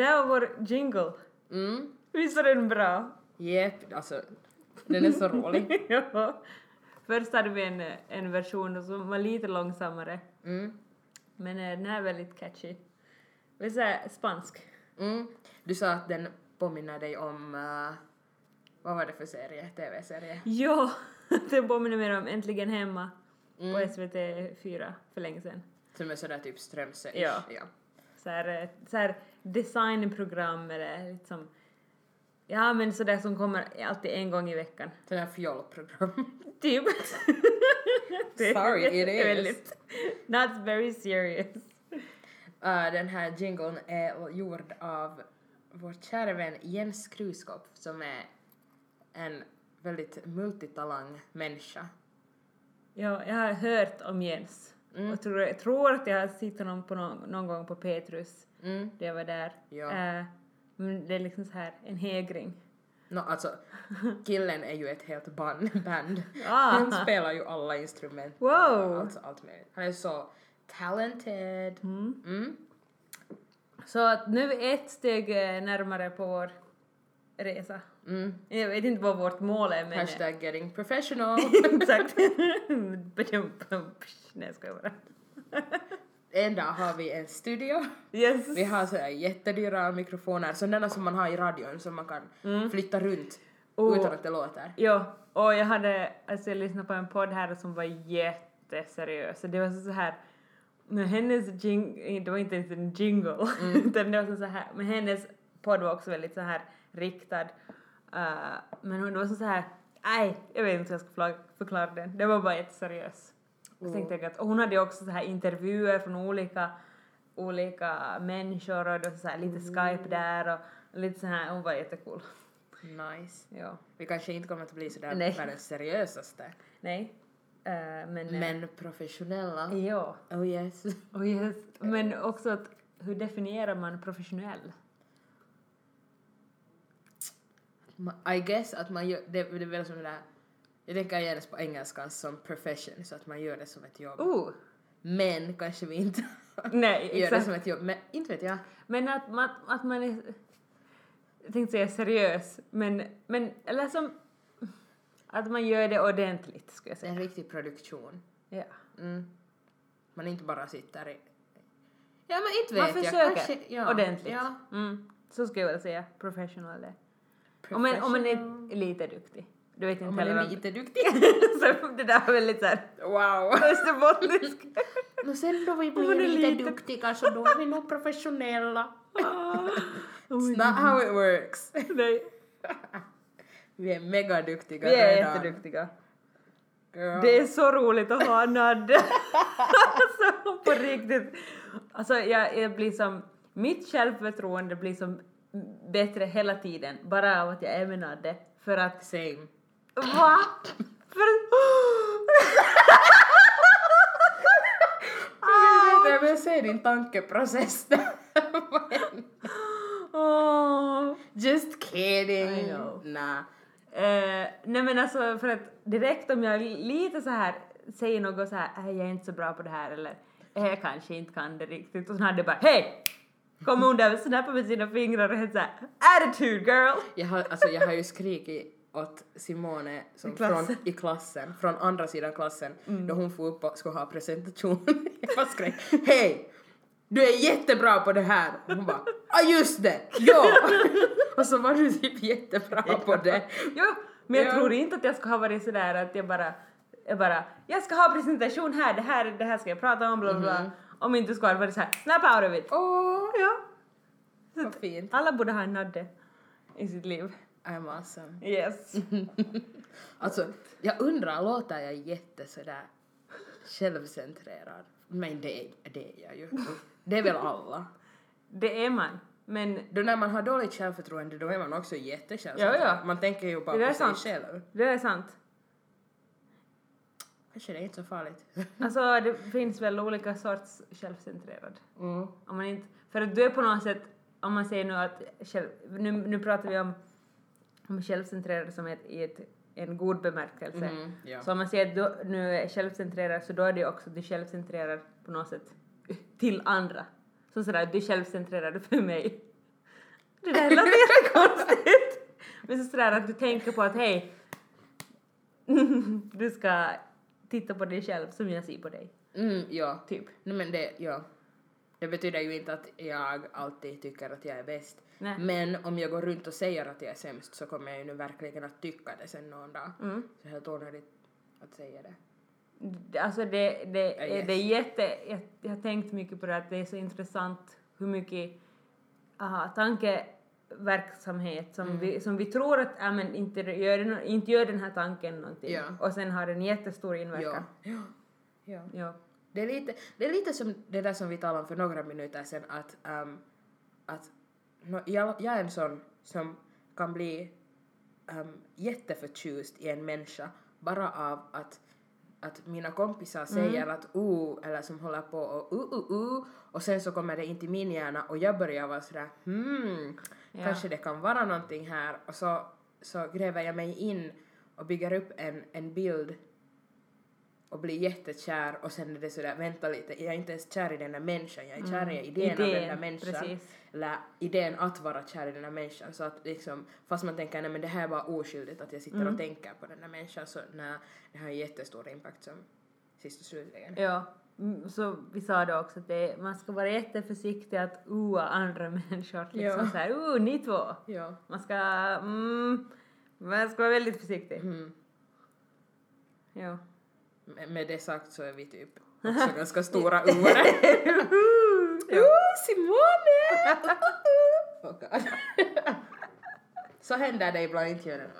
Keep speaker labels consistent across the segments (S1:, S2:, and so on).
S1: där var vår jingle.
S2: Mm.
S1: Visst var den bra?
S2: Jep, alltså den är så rolig.
S1: ja. Först hade vi en, en version som var lite långsammare,
S2: Mm.
S1: men eh, den här är väldigt catchy. Är såhär spansk.
S2: Mm. Du sa att den påminner dig om, eh, vad var det för serie, tv-serie?
S1: Ja, den påminner mer om Äntligen hemma
S2: Mm.
S1: på SVT 4 för länge sedan.
S2: Som är sådär typ strömse
S1: Ja.
S2: ja.
S1: Så här, eh, så här designprogram eller liksom Ja men sådär som kommer alltid en gång i veckan.
S2: Sådär fjollprogram.
S1: Typ.
S2: Sorry, it is.
S1: Väldigt. Not very serious.
S2: Uh, den här jingeln är gjord av vår kära vän Jens Kruskop som är en väldigt multitalang människa.
S1: Ja, jag har hört om Jens.
S2: Mm.
S1: Och tror, tror att jag har sett honom på någon, någon gång på Petrus,
S2: Mm.
S1: jag var där.
S2: Ja.
S1: Eh, men det är liksom så här en hägring.
S2: No, alltså, killen är ju ett helt band. band.
S1: Ah.
S2: Han spelar ju alla instrument.
S1: Wow.
S2: Alltså allt möjligt. Han är så talented.
S1: Mm.
S2: Mm.
S1: Så att nu är vi ett steg eh, närmare på vår resa.
S2: Mm.
S1: Jag vet inte vad vårt mål är men...
S2: Hashtag getting professional.
S1: Exakt. Nej jag skojar bara.
S2: En dag har vi en studio.
S1: Yes.
S2: Vi har så jättedyra mikrofoner, sådana som man har i radion som man kan flytta runt
S1: Oh.
S2: utan att det låter.
S1: Jo, och jag hade, alltså jag lyssnade på en podd här som var jätteseriös. Det var så här, men hennes jing, det var inte ens en jingle, utan det var så här, men hennes podd var också väldigt så här riktad. Uh, men hon- var så här, nej, jag vet inte hur jag ska förklara- förklara den. Det var bara jätteseriös. Så tänkte jag att, och hon hade ju också så här intervjuer från olika, olika människor och det var så här lite Skype där och lite så här, hon var jättecool.
S2: Nice.
S1: Ja.
S2: Vi kanske inte kommer att bli sådär
S1: Nej.
S2: världens seriösaste,
S1: Nej. Eh, men... eh,
S2: men professionella.
S1: Ja.
S2: Oh yes.
S1: Och just, men också att hur definierar man professionell?
S2: I guess att man gör, det, det är väl som det där, jag tänker genast på engelskan som profession, så att man gör det som ett jobb.
S1: Oh!
S2: Men kanske vi inte
S1: Nej,
S2: gör det
S1: exakt.
S2: som ett jobb, men inte vet jag.
S1: Men att man, att man är... Jag tänkte säga seriös, men, men eller som... Att man gör det ordentligt, skulle jag säga.
S2: En riktig produktion.
S1: Ja.
S2: Mm. Man inte bara sitter i... Ja men inte
S1: Man
S2: vet jag.
S1: försöker
S2: Kanske, ja.
S1: ordentligt.
S2: Ja.
S1: Mm. Så skulle jag väl säga. Professional. Om man, om man är lite duktig. Du vet inte
S2: man
S1: heller
S2: är
S1: om-
S2: lite duktig.
S1: så det där var väldigt såhär
S2: wow.
S1: österbottnisk.
S2: Men sen då vi
S1: man
S2: blir
S1: är
S2: lite
S1: lite-
S2: duktiga så då är vi nog professionella.
S1: Ah.
S2: It's not how it works.
S1: Nej.
S2: Vi är mega duktiga
S1: Vi är
S2: redan.
S1: jätteduktiga.
S2: Girl.
S1: Det är så roligt att ha Nadde. alltså på riktigt. Alltså jag, jag blir som, mitt självförtroende blir som bättre hela tiden bara av att jag är med Nadde. För att,
S2: Same.
S1: Va? För
S2: Jag jag vill se din tankeprocess där. Just kidding.
S1: I know.
S2: Nah.
S1: Eh, nej men alltså för att direkt om jag lite så här säger något så här, "Nej, jag är inte så bra på det här eller "Eh, jag kanske inte kan det riktigt och så hade bara hej! Kommer hon där och snappar med sina fingrar och helt såhär attitude girl!
S2: Jag har, alltså, jag har ju skrikit åt Simone som
S1: I klassen.
S2: Från, i klassen, från andra sidan klassen, då hon får upp och skulle ha presentation. jag bara skrek hej! Du är jättebra på det här! Och hon bara ah just det, ja! och så var du typ jättebra på det.
S1: Jo, men jag
S2: Ja.
S1: tror inte att jag ska ha varit sådär att jag bara, jag bara, jag ska ha presentation här, det här, det här ska jag prata om, bla bla bla. Om inte skulle ha varit såhär, snap out of it!
S2: Åh,
S1: Ja. Så
S2: vad fint.
S1: alla borde ha en Nadde i sitt liv.
S2: I'm awesome.
S1: Yes.
S2: Alltså, jag undrar, låter jag jätte sådär självcentrerad? Men det är, det är jag ju. Det är väl alla?
S1: Det är man. Men
S2: Då när man har dåligt självförtroende då är man också jättesjälvcentrerad.
S1: Ja, ja.
S2: Man tänker ju bara
S1: Det
S2: på sig
S1: sant.
S2: själv.
S1: det är sant.
S2: Kanske det är inte så farligt.
S1: Alltså det finns väl olika sorts självcentrerad.
S2: Mm.
S1: Om man inte, för att du är på något sätt, om man säger nu att själv, nu, nu pratar vi om självcentrerad som ett, i ett, en god bemärkelse.
S2: Mhm, ja.
S1: Så om man säger att du nu är självcentrerad så då är det också du självcentrerad på något sätt till andra. Så sådär, du är självcentrerad för mig. Det där låter jättekonstigt. Men så sådär att du tänker på att hej, du ska titta på dig själv som jag ser på dig.
S2: Mm, ja.
S1: Typ.
S2: Nej men det, ja. Det betyder ju inte att jag alltid tycker att jag är bäst.
S1: Nej.
S2: Men om jag går runt och säger att jag är sämst så kommer jag ju nu verkligen att tycka det sen någon dag.
S1: Mm.
S2: Så helt onödigt att säga det.
S1: Alltså det, det,
S2: Ja,
S1: är det är jätte, jag, jag har tänkt mycket på det att det är så intressant hur mycket aha, tankeverksamhet som,
S2: Mm.
S1: vi, som vi tror att ja, men inte, gör, inte gör den här tanken någonting
S2: Ja.
S1: och sen har den jättestor inverkan.
S2: Ja. Ja. ja.
S1: Ja.
S2: Det är, lite, det är lite som det där som vi talade om för några minuter sedan att, um, att no, jag, jag är en sån som kan bli um, jätteförtjust i en människa bara av att, att mina kompisar säger att uh, eller som håller på och uh, uh, uh, och sen så kommer det in till min hjärna och jag börjar vara sådär hmm,
S1: Ja.
S2: kanske det kan vara någonting här och så, så gräver jag mig in och bygger upp en, en bild och blir jättekär och sen är det sådär, vänta lite, jag är inte ens kär i den där människan, jag är kär i idén, av den där människan.
S1: precis.
S2: Eller idén att vara kär i den där människan. Så att liksom, fast man tänker nej men det här är bara oskyldigt att jag sitter och tänker på den där människan så nej, det har en jättestor impact som sist och slutligen.
S1: Ja, mm, så vi sa då också att det, man ska vara jätteförsiktig att oa andra människor. Liksom
S2: Ja.
S1: så här, uh, ni två.
S2: Ja.
S1: Man ska, mm, man ska vara väldigt försiktig.
S2: Mm.
S1: Ja.
S2: Med, med det sagt så är vi typ också ganska stora uare.
S1: Ja.
S2: Oh, Simone! oh God. så händer det ibland inte gör det.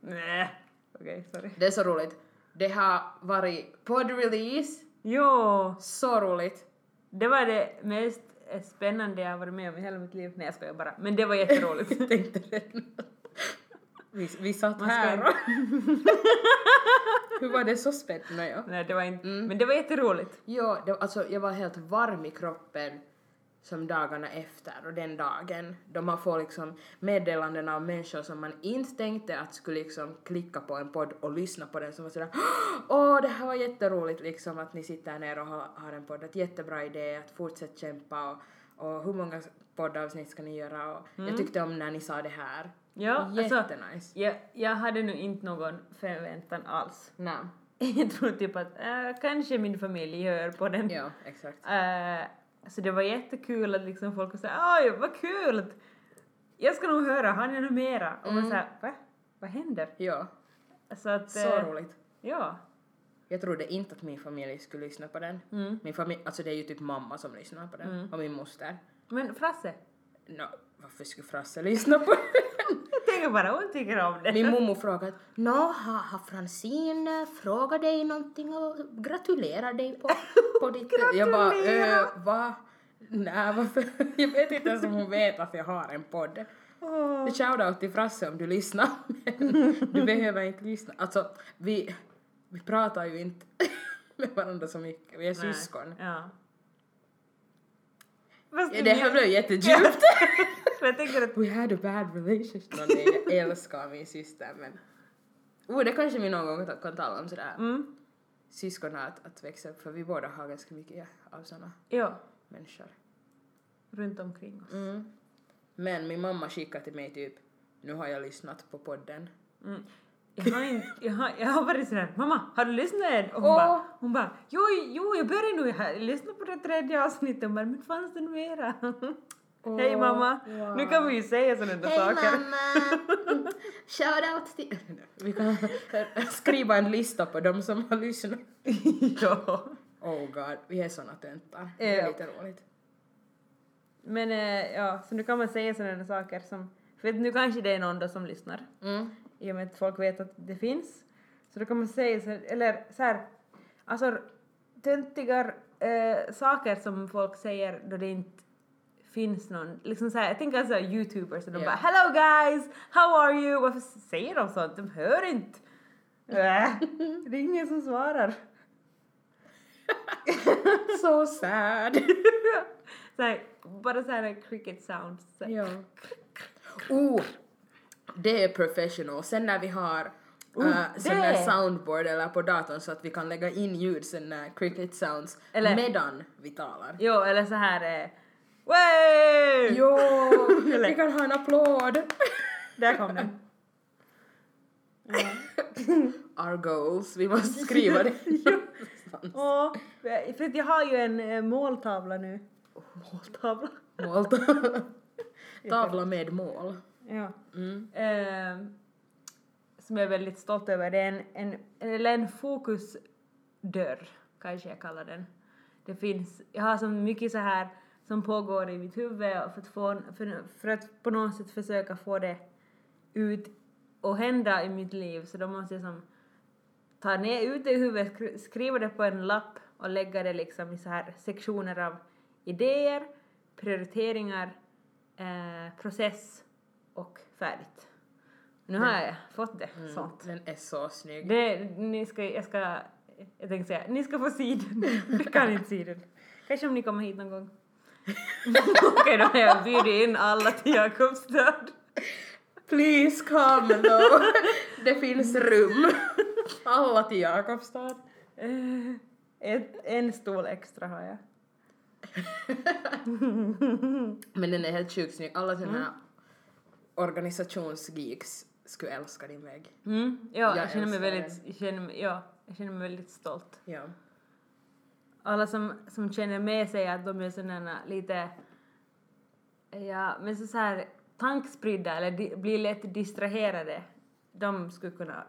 S1: Nej. Okej, sorry.
S2: Det är så roligt. Det har varit podd-release,
S1: Jo,
S2: så roligt.
S1: det var det mest spännande jag har varit med om i hela mitt liv. Nej, jag skojar bara. Men det var jätteroligt.
S2: Jag tänkte redan. Vi, vi satt här. Hur var det så spännande? Ja.
S1: Nej, det var inte.
S2: Mm.
S1: Men det var jätteroligt.
S2: Jo, det, alltså, jag var helt varm i kroppen som dagarna efter och den dagen då man får liksom meddelanden av människor som man inte tänkte att skulle liksom klicka på en podd och lyssna på den som var sådär åh det här var jätteroligt liksom att ni sitter ner och har, har en podd, att jättebra idé att fortsätta kämpa och, och hur många poddavsnitt ska ni göra och jag tyckte om när ni sa det här.
S1: Ja, alltså,
S2: Jättenice.
S1: jag, jag hade nu inte någon förväntan alls.
S2: Nej.
S1: Jag tror typ att äh, kanske min familj hör på den.
S2: Ja, exakt.
S1: Äh, så det var jättekul att liksom folk sa oj vad kul! att- Jag ska nog höra, har ni något mera? Och man såhär, va? Vad händer?
S2: Ja,
S1: Så att...
S2: så
S1: eh,
S2: roligt.
S1: Ja.
S2: Jag trodde inte att min familj skulle lyssna på den.
S1: Mm.
S2: Min familj, alltså det är ju typ mamma som lyssnar på den och min moster.
S1: Men Frasse,
S2: Nå, varför skulle Frasse lyssna på den?
S1: Tänker bara hon tycker om det.
S2: Min mormor frågade Nå, har, har Francine frågat dig någonting och gratulerar dig på, på ditt... jag bara, äh, va? Nej, varför? Jag vet inte ens om hon vet att jag har en podd.
S1: Åh.
S2: Shoutout till Frasse om du lyssnar. Men du behöver inte lyssna. Alltså, vi, vi pratar ju inte med varandra så mycket. Vi är
S1: Nej.
S2: syskon.
S1: Ja. Fast
S2: Ja, det här blev jättedjupt.
S1: Jag tänker att...
S2: We had a bad relationship. Nå, nej, jag älskar min syster men... Oh, det kanske vi någon gång kan- tala om sådär.
S1: Mm.
S2: Syskon att, att växa upp för vi båda har ganska mycket av såna
S1: Ja,
S2: människor.
S1: runt omkring oss.
S2: Mm. Men min mamma skickade till mig typ nu har jag lyssnat på podden.
S1: Mm. Jag, har inte, jag, har, jag har varit sådär, mamma, har du lyssnat än? Och hon
S2: Åh.
S1: bara, hon bara, jo, jo, jag börjar nu, jag har lyssnat på det tredje avsnittet, Hon bara, men fanns det något mera? Hej mamma, nu kan vi ju säga sådana där saker.
S2: mamma! Shoutout till... Vi kan skriva en lista på de som har lyssnat.
S1: ja.
S2: Oh god, vi är såna töntar. Det är lite roligt.
S1: Men eh, ja, så nu kan man säga sådana saker som, för nu kanske det är någon då som lyssnar,
S2: Mm.
S1: i och med att folk vet att det finns. Så då kan man säga så, eller så här, alltså töntiga eh, saker som folk säger då det inte finns någon, liksom så här, jag tänker alltså youtubers och de
S2: Ja.
S1: bara hello guys, how are you? Varför säger de sånt? De hör inte. Äh, det är ingen som svarar.
S2: So sad.
S1: så här, bara så här cricket sounds. Så
S2: ja. Oh, det är professional. Sen när vi har
S1: Oh,
S2: uh, sån där soundboard eller på datorn så att vi kan lägga in ljud, sån där cricket sounds,
S1: Eller-
S2: medan vi talar.
S1: Jo, eller så här, eh, Way!
S2: Jo, vi kan ha en applåd.
S1: Där kom den.
S2: Our goals, vi måste skriva det.
S1: Åh, för jag har ju en eh, måltavla nu. Måltavla?
S2: Mål. Tavla med mål.
S1: Ja.
S2: Mm.
S1: Eh, som jag är väldigt stolt över. Det är en, en, eller en fokusdörr, kanske jag kallar den. Det finns, jag har så mycket så här som pågår i mitt huvud och för att, få, för, för att på något sätt försöka få det ut och hända i mitt liv så då måste jag som ta ner ut det i huvudet, skri- skriva det på en lapp och lägga det liksom i så här sektioner av idéer, prioriteringar, eh, process och färdigt. Nu har jag fått det, sånt.
S2: Den är så snygg.
S1: Det, ni ska, jag ska, jag tänkte säga, ni ska få se den. Du kan inte se den. Kanske om ni kommer hit någon gång. Okej, då har jag bjudit in alla till Jakobstad.
S2: Please come though. Det finns rum. Alla till Jakobstad.
S1: Eh, Ett, en stol extra har jag.
S2: Men den är helt sjukt snygg. Alla såna här organisationsgeeks skulle älska din vägg.
S1: Mm, ja, jag,
S2: Jag
S1: känner mig väldigt, känner ja, jag känner mig väldigt stolt.
S2: Ja.
S1: Alla som, som känner med sig att de är sådana lite, ja, men så, så här tankspridda eller di, blir lätt distraherade, de skulle kunna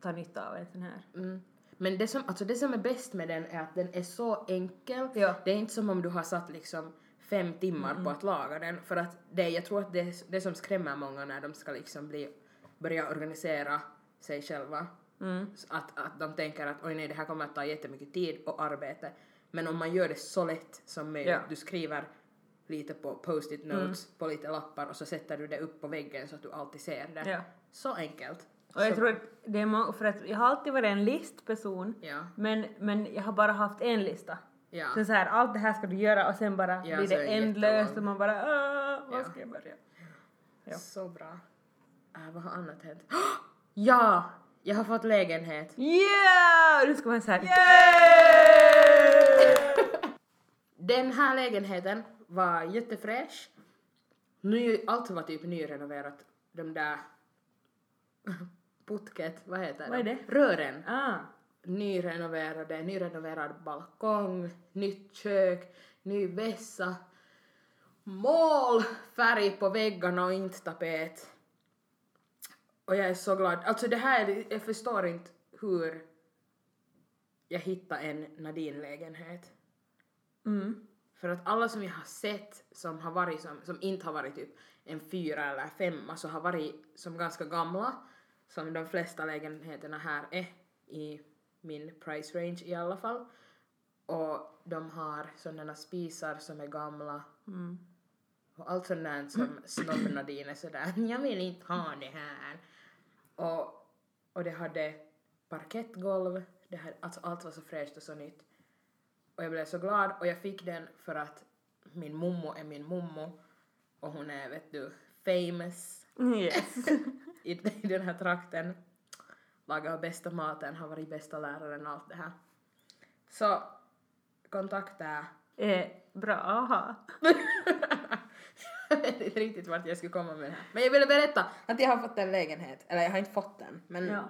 S1: ta nytta av en sån här.
S2: Mm. Men det som, alltså det som är bäst med den är att den är så enkel.
S1: Ja.
S2: Det är inte som om du har satt liksom fem timmar på att laga den. För att det, jag tror att det är det som skrämmer många när de ska liksom bli, börja organisera sig själva.
S1: Mm.
S2: Att, att de tänker att oj nej det här kommer att ta jättemycket tid och arbete. Men om man gör det så lätt som möjligt,
S1: Ja.
S2: du skriver lite på post-it notes på lite lappar och så sätter du det upp på väggen så att du alltid ser det.
S1: Ja.
S2: Så enkelt.
S1: Och jag
S2: så,
S1: tror att det är må- för att jag har alltid varit en listperson,
S2: Ja.
S1: men, men jag har bara haft en lista.
S2: Ja.
S1: Så, så här, allt det här ska du göra och sen bara
S2: Ja,
S1: blir det ändlöst och man bara "Ah, var ska jag börja? Ja.
S2: Så bra. Äh, vad har annat hänt? ja! Jag har fått lägenhet.
S1: Yeah! Du ska vara så här.
S2: Den här lägenheten var jättefräsch. Ny, allt var typ nyrenoverat. De där putket, vad heter
S1: Vad är
S2: de?
S1: det?
S2: Rören.
S1: Ah.
S2: Nyrenoverade, nyrenoverad balkong, nytt kök, ny vässa, målfärg på väggarna och inte tapet. Och jag är så glad. Alltså det här, är- jag förstår inte hur jag hittade en Nadine-lägenhet.
S1: Mm.
S2: För att alla som jag har sett som har varit som, som inte har varit typ en fyra eller femma så har varit som ganska gamla som de flesta lägenheterna här är i min price range i alla fall. Och de har sådana spisar som är gamla
S1: Mm.
S2: och allt sånt där som snobb-Nadine är sådär jag vill inte ha det här. Och, och det hade parkettgolv, det hade, alltså allt var så fräscht och så nytt. Och jag blev så glad och jag fick den för att min mommo är min mommo och hon är vet du famous
S1: Yes.
S2: i, i den här trakten. Lagar bästa maten, har varit bästa läraren och allt det här. Så kontakta
S1: eh, bra, aha.
S2: jag vet inte riktigt vart jag skulle komma med det här. Men jag ville berätta att jag har fått en lägenhet. Eller jag har inte fått den, men
S1: Ja.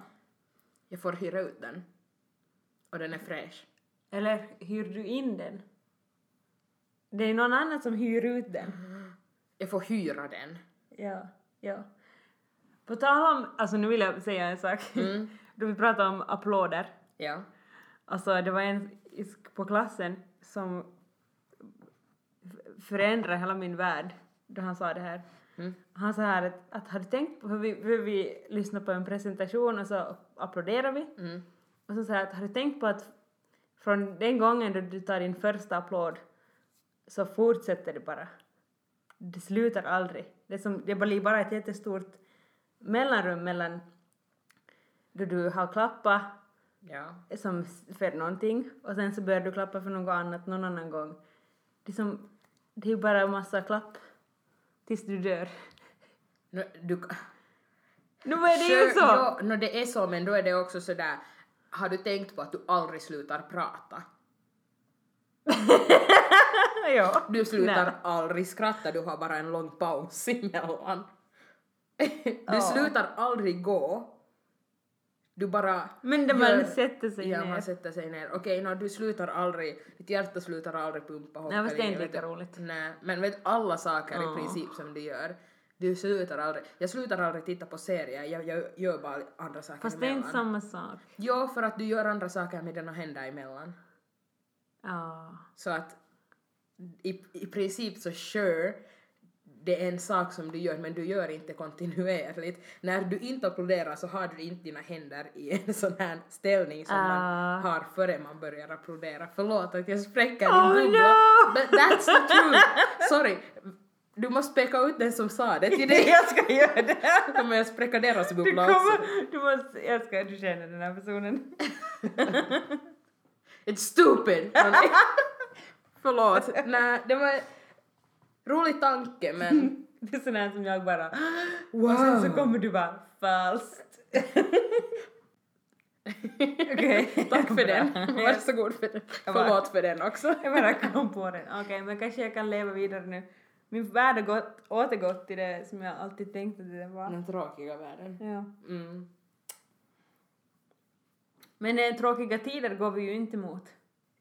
S2: jag får hyra ut den. Och den är fräsch.
S1: Eller hyr du in den? Det är någon annan som hyr ut den.
S2: Jag får hyra den.
S1: Ja, ja. På tal om, alltså nu vill jag säga en sak.
S2: Mm.
S1: Då vi pratade om applåder.
S2: Ja.
S1: Alltså det var en i på klassen som f- förändrade hela min värld då han sa det här.
S2: Mm.
S1: Han sa här att, att har du tänkt på hur vi, hur vi lyssnar på en presentation och så applåderar vi?
S2: Mm.
S1: Och så jag att har du tänkt på att från den gången då du tar din första applåd så fortsätter det bara. Det slutar aldrig. Det, som, det blir bara ett jättestort mellanrum mellan då du har klappat
S2: Ja.
S1: som för någonting och sen så börjar du klappa för något annat någon annan gång. Det är som, det är ju bara en massa klapp tills du dör.
S2: Nu, du,
S1: Nu är det ju så!
S2: Ja, no, det är så, men då är det också sådär, har du tänkt på att du aldrig slutar prata?
S1: ja.
S2: Du slutar
S1: Nej.
S2: aldrig skratta, du har bara en lång paus emellan. du
S1: Ja.
S2: slutar aldrig gå. Du bara...
S1: Men när man sätter sig
S2: ja,
S1: ner.
S2: man sätter sig ner. Okej, nå, du slutar aldrig, ditt hjärta slutar aldrig pumpa
S1: Nej, fast det är inte lika roligt.
S2: Nej, men vet alla saker
S1: Ja.
S2: i princip som du gör, du slutar aldrig. Jag slutar aldrig titta på serier, jag, jag gör bara andra saker
S1: Fast det är
S2: emellan.
S1: inte samma sak.
S2: Ja, för att du gör andra saker med dina händer emellan.
S1: Ja.
S2: Så att i, i princip så sure, det är en sak som du gör men du gör inte kontinuerligt. När du inte applåderar så har du inte dina händer i en sån här ställning som
S1: Ah.
S2: man har före man börjar applådera. Förlåt att jag spräcker
S1: Oh,
S2: din bubbla.
S1: no!
S2: But that's the truth. Sorry. Du måste peka ut den som sa det till dig.
S1: jag ska göra det.
S2: Då kommer jag spräcka deras
S1: Du
S2: bubbla också.
S1: kommer, du måste, jag ska, du känner den här personen.
S2: It's stupid! Förlåt. Nej, det var rolig tanke men
S1: Det är sån här som jag bara,
S2: wow.
S1: och sen så kommer du bara, falskt. Okej.
S2: Tack för den. Varsågod för den. Förlåt för den också.
S1: Jag bara kom på den. Okej, men kanske jag kan leva vidare nu. Min värld har gått, återgått till det som jag alltid tänkte att det var.
S2: Den tråkiga världen.
S1: Ja.
S2: Mm.
S1: Men eh, tråkiga tider går vi ju inte mot.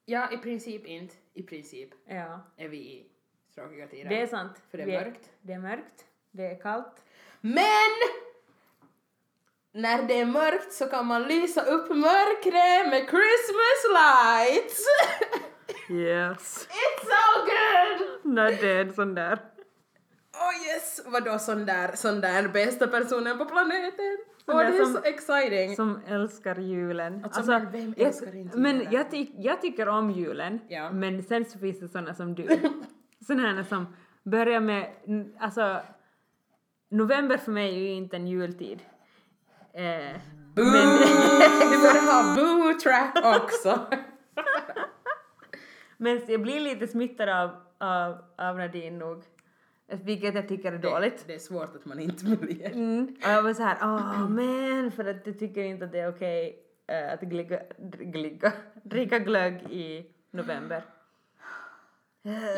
S2: Ja, i princip inte. I princip
S1: Ja,
S2: är vi i tråkiga tider.
S1: det är sant.
S2: För det är
S1: Vi
S2: mörkt.
S1: Det är mörkt. Det är kallt.
S2: Men! När det är mörkt så kan man lysa upp mörkret med Christmas lights!
S1: Yes.
S2: It's so good!
S1: Nej, det är en sån där.
S2: Oh yes! Vadå sån där, sån där bästa personen på planeten? Åh,
S1: där
S2: det är så exciting!
S1: Som älskar julen.
S2: Alltså, men vem älskar inte
S1: Men
S2: julen?
S1: jag, ty- jag tycker om julen,
S2: Ja.
S1: men sen så finns det såna som du. Såna här som börjar med, alltså, november för mig är ju inte en jultid. Eh,
S2: Boo! Vi borde ha boo-track också.
S1: men jag blir lite smittad av, av, av Nadine nog, vilket jag tycker är dåligt.
S2: Det är svårt att man inte blir.
S1: Mm. Och jag var så här, åh men, för att jag tycker inte att det är okej eh, att gligga, gligga, dricka glögg i november.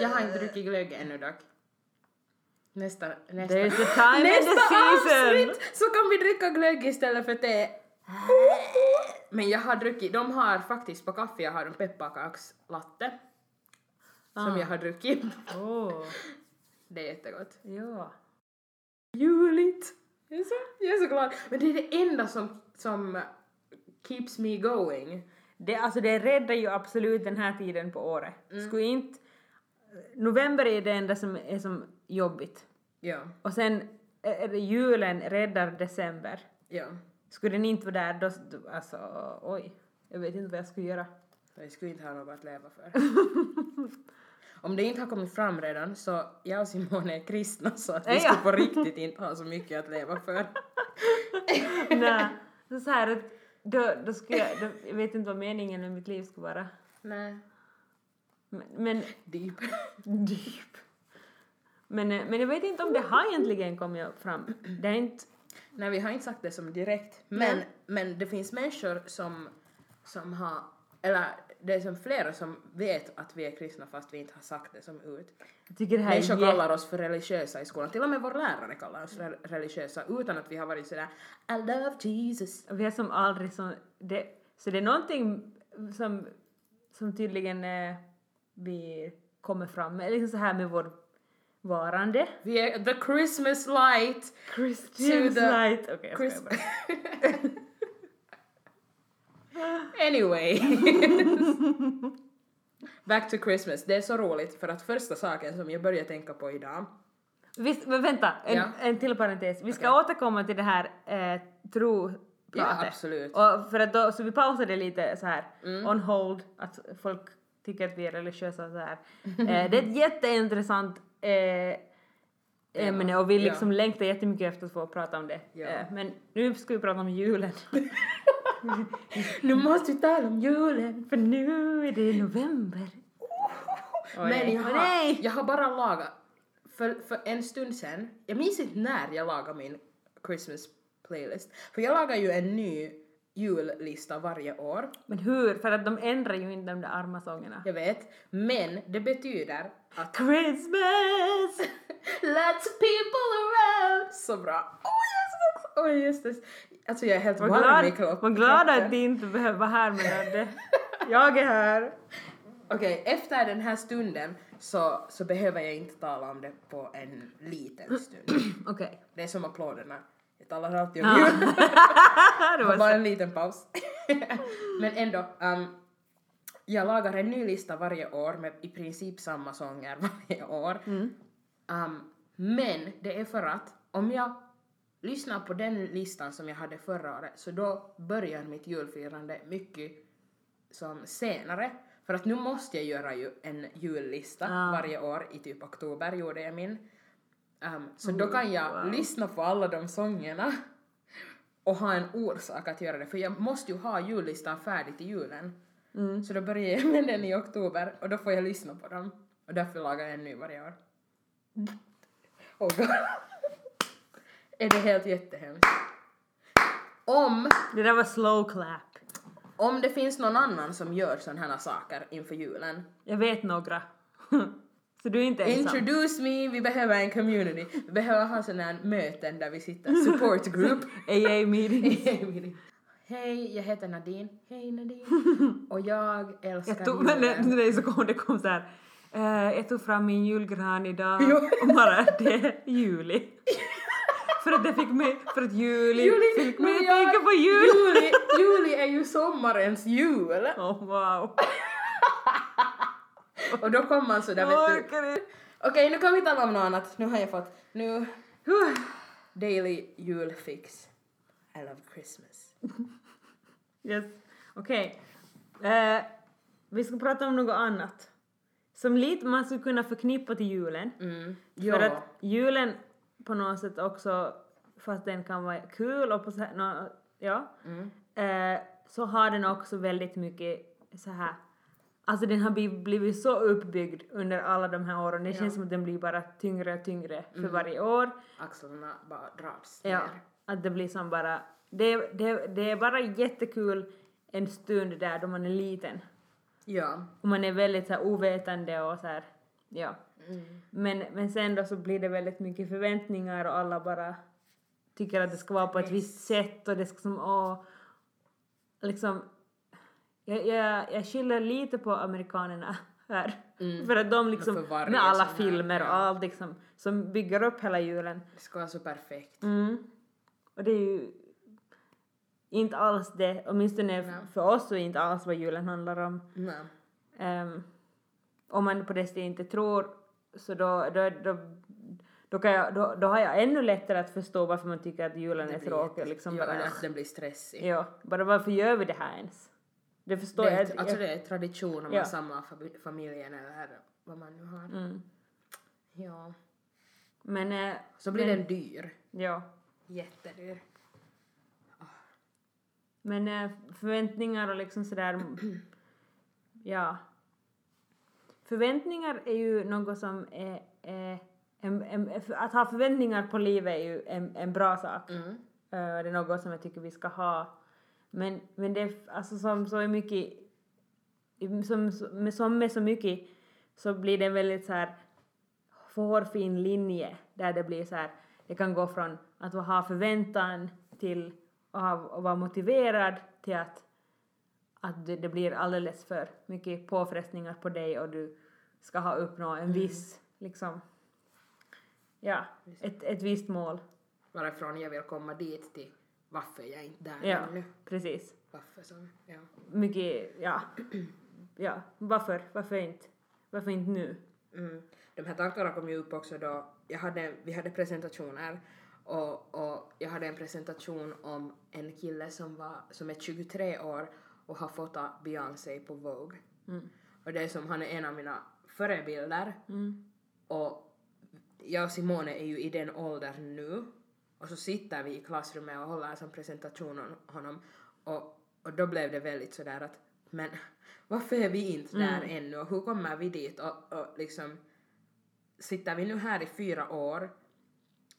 S2: Jag har inte druckit glögg ännu dock. Nästa, nästa,
S1: There's a time
S2: nästa avsnitt så kan vi dricka glögg istället för te. Men jag har druckit, de har faktiskt på kaffe, jag har en pepparkakslatte som
S1: Ah.
S2: jag har druckit.
S1: Åh,
S2: Det är jättegott.
S1: ja.
S2: Juligt! Jag är så, jag är så glad. Men det är det enda som, som keeps me going.
S1: Det, alltså det räddar ju absolut den här tiden på året.
S2: Mm.
S1: Skulle inte... November är det enda som är som jobbigt.
S2: Ja,
S1: Och sen är julen räddar december.
S2: ja.
S1: Skulle den inte vara där då, alltså oj, jag vet inte vad jag skulle göra.
S2: Jag skulle inte ha något att leva för. Om det inte har kommit fram redan så jag och Simone är kristna så att vi
S1: Ja.
S2: skulle på riktigt inte ha så mycket att leva för.
S1: Nej, så här att då, då skulle jag, då, jag vet inte vad meningen med mitt liv skulle vara.
S2: Nej.
S1: Men, men
S2: Deep.
S1: Deep. Men, eh, men jag vet inte om det har egentligen kommit fram. Det är inte...
S2: Nej, vi har inte sagt det som direkt. Men,
S1: Nej.
S2: men det finns människor som, som har, eller det är som flera som vet att vi är kristna fast vi inte har sagt det som ut.
S1: Jag tycker det här är
S2: Människor
S1: jä-
S2: kallar oss för religiösa i skolan. Till och med vår lärare kallar oss re- religiösa utan att vi har varit sådär I love Jesus.
S1: Vi är som aldrig så... Det, så det är någonting som, som tydligen eh, vi kommer fram med, liksom så här med vår varande.
S2: Vi är the Christmas light.
S1: Christian
S2: To the-
S1: light. Okej, jag
S2: Chris-
S1: bara.
S2: Anyway. Back to Christmas. Det är så roligt för att första saken som jag började tänka på idag
S1: Visst, men vänta, en,
S2: Ja.
S1: en till parentes. Vi ska återkomma till det här eh, tropratet.
S2: Ja, absolut.
S1: Och för att då, så vi pausade lite så här
S2: Mm.
S1: on hold, att folk tycker att vi är religiösa så här. Eh, det är ett jätteintressant eh, ämne och vi
S2: Ja.
S1: liksom längtar jättemycket efter att få prata om det.
S2: Ja.
S1: Eh, men nu ska vi prata om julen.
S2: Nu måste vi tala om julen.
S1: För nu är det november. Åh,
S2: Men jag har, jag har bara lagat, för, för en stund sen, jag minns inte när jag lagade min Christmas playlist, för jag lagar ju en ny jullista varje år.
S1: Men hur? För att de ändrar ju inte de där arma sångerna.
S2: Jag vet. Men det betyder att
S1: Christmas!
S2: Lots of people around! Så bra. Åh, jag är så också. Åh, just det. Alltså jag är helt
S1: Var
S2: varm i
S1: glad,
S2: kropp-
S1: var glad
S2: kroppen.
S1: att de inte behöver vara här med det. Jag är här.
S2: Okej, efter den här stunden så, så behöver jag inte tala om det på en liten stund.
S1: Okej.
S2: Det är som applåderna. Jag talar alltid om jul.
S1: det var
S2: bara en liten paus. Men ändå, um, jag lagar en ny lista varje år med i princip samma sånger varje år.
S1: Mm.
S2: Um, men det är för att om jag lyssnar på den listan som jag hade förra året så då börjar mitt julfirande mycket som senare. För att nu måste jag göra ju en jullista
S1: Ah.
S2: varje år i typ oktober gjorde jag min. Um, så då kan jag
S1: wow.
S2: lyssna på alla de sångerna och ha en orsak att göra det för jag måste ju ha jullistan färdig till julen.
S1: Mm.
S2: Så då börjar jag med den i oktober och då får jag lyssna på dem och därför lagar jag en ny varje år. Oh God. är det helt jättehemskt. Om,
S1: Det där var slow clap.
S2: om det finns någon annan som gör sådana här saker inför julen,
S1: Jag vet några. så du är inte ensam.
S2: introduce me, vi behöver en community. Vi behöver ha sådana här möten där vi sitter, support group.
S1: AA meeting.
S2: Hej, jag heter Nadine. Hej Nadine. Och jag älskar
S1: Jag tog, men det,
S2: julen.
S1: det är så kom, det kom så här. eh, jag tog fram min julgran idag och bara det är juli. för att det fick mig, för att juli,
S2: Juli,
S1: fick mig
S2: men
S1: att tänka på jul.
S2: Juli, juli är ju sommarens jul.
S1: Oh, wow.
S2: Och då kommer man sådär vet du. Okej, nu kan vi tala om något annat. Nu har jag fått, nu, daily julfix. I love Christmas.
S1: Yes. Okej. Eh, vi ska prata om något annat. Som lite man skulle kunna förknippa till julen.
S2: Mm.
S1: För att julen på något sätt också, fast den kan vara kul och på så här, nå- ja,
S2: Mm.
S1: eh, så har den också väldigt mycket så här Alltså den har bli- blivit så uppbyggd under alla de här åren. Det
S2: Ja.
S1: känns som att den blir bara tyngre och tyngre för
S2: Mm.
S1: varje år.
S2: Axlarna bara dras
S1: Ja,
S2: ner.
S1: att det blir som bara... Det, det, det är bara jättekul en stund där då man är liten.
S2: Ja.
S1: Och man är väldigt så här ovetande och så här, ja.
S2: Mm.
S1: Men, men sen då så blir det väldigt mycket förväntningar och alla bara tycker att det ska vara på ett visst sätt och det ska som, åh, liksom, jag, jag, jag skyller lite på amerikanerna här.
S2: Mm.
S1: För att de liksom, med alla filmer och allt liksom, som bygger upp hela julen.
S2: Det ska vara så perfekt.
S1: Mm. Och det är ju inte alls det, åtminstone
S2: Nej.
S1: för oss så är inte alls vad julen handlar om. Ehm, om man på det sättet inte tror så då, då, då, då, kan jag, då, då har jag ännu lättare att förstå varför man tycker att julen
S2: Det
S1: är tråkig. Liksom
S2: ja,
S1: bara,
S2: att den blir stressig.
S1: ja, bara varför gör vi det här ens? Det förstår
S2: Det
S1: jag.
S2: är, alltså det är tradition om
S1: Ja.
S2: man samlar fam- familjen eller vad man nu har.
S1: mm.
S2: Ja.
S1: Men, eh,
S2: Så blir
S1: men,
S2: den dyr.
S1: Ja.
S2: Jättedyr.
S1: Men eh, förväntningar och liksom sådär, ja. Förväntningar är ju något som är, är en, en, att ha förväntningar på livet är ju en, en bra sak.
S2: Mm.
S1: Eh, det är något som jag tycker vi ska ha. Men, men det är alltså som så mycket, som, som, med så mycket så blir det en väldigt så här hårfin linje där det blir så här, det kan gå från att ha förväntan till att, vara motiverad till att, att det, blir alldeles för mycket påfrestningar på dig och du ska ha uppnå en viss, liksom, ja, ett, ett visst mål.
S2: Varifrån jag vill komma dit till varför jag inte är där
S1: Ja,
S2: ännu.
S1: precis.
S2: Varför som, ja.
S1: Mycket, ja, ja, varför, varför inte, varför inte nu?
S2: Mm. De här tankarna kom ju upp också då jag hade, vi hade presentationer och, och jag hade en presentation om en kille som, var, som är 23 år och har fotat Beyoncé på Vogue.
S1: Mm.
S2: Och det är som han är en av mina förebilder
S1: Mm.
S2: och jag och Simone är ju i den åldern nu och så sitter vi i klassrummet och håller som presentation om honom. Och, och då blev det väldigt sådär att men varför är vi inte där ännu? Och hur kommer vi dit? Och, och liksom sitter vi nu här i fyra år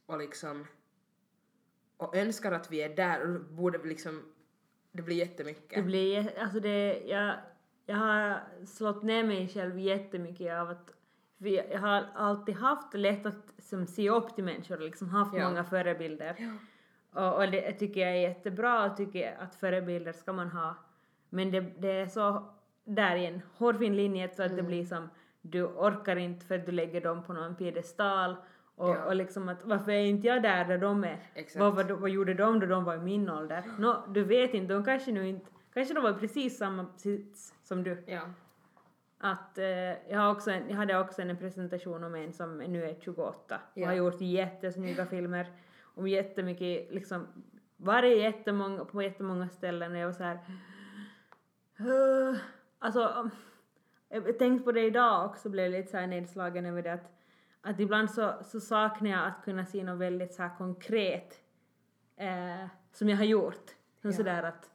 S2: och liksom och önskar att vi är där och borde liksom det blir jättemycket.
S1: Det blir, alltså det, jag, jag har slått ner mig själv jättemycket av att för jag har alltid haft lätt att som, se upp till människor och liksom haft
S2: Ja.
S1: många förebilder. Och, och det tycker jag är jättebra och tycker att förebilder ska man ha. Men det, det är så där i en hårfin linje så att det blir som du orkar inte för att du lägger dem på någon piedestal och,
S2: Ja.
S1: och liksom att varför är inte jag där där de är? Vad, vad, vad gjorde de då de var i min ålder? Nå, du vet inte, de kanske nu inte, kanske de var precis samma sits som du.
S2: Ja.
S1: Att eh, jag, har också en, jag hade också en presentation om en som nu är 28 och
S2: Ja.
S1: har gjort jättesnygga filmer om jättemycket, liksom varit jättemånga, på jättemånga ställen och jag var så här "Åh." alltså jag tänkte på det idag också blev lite så här nedslagen över det att, att ibland så, så saknar jag att kunna se något väldigt så här konkret eh, som jag har gjort.
S2: Ja.
S1: sådär att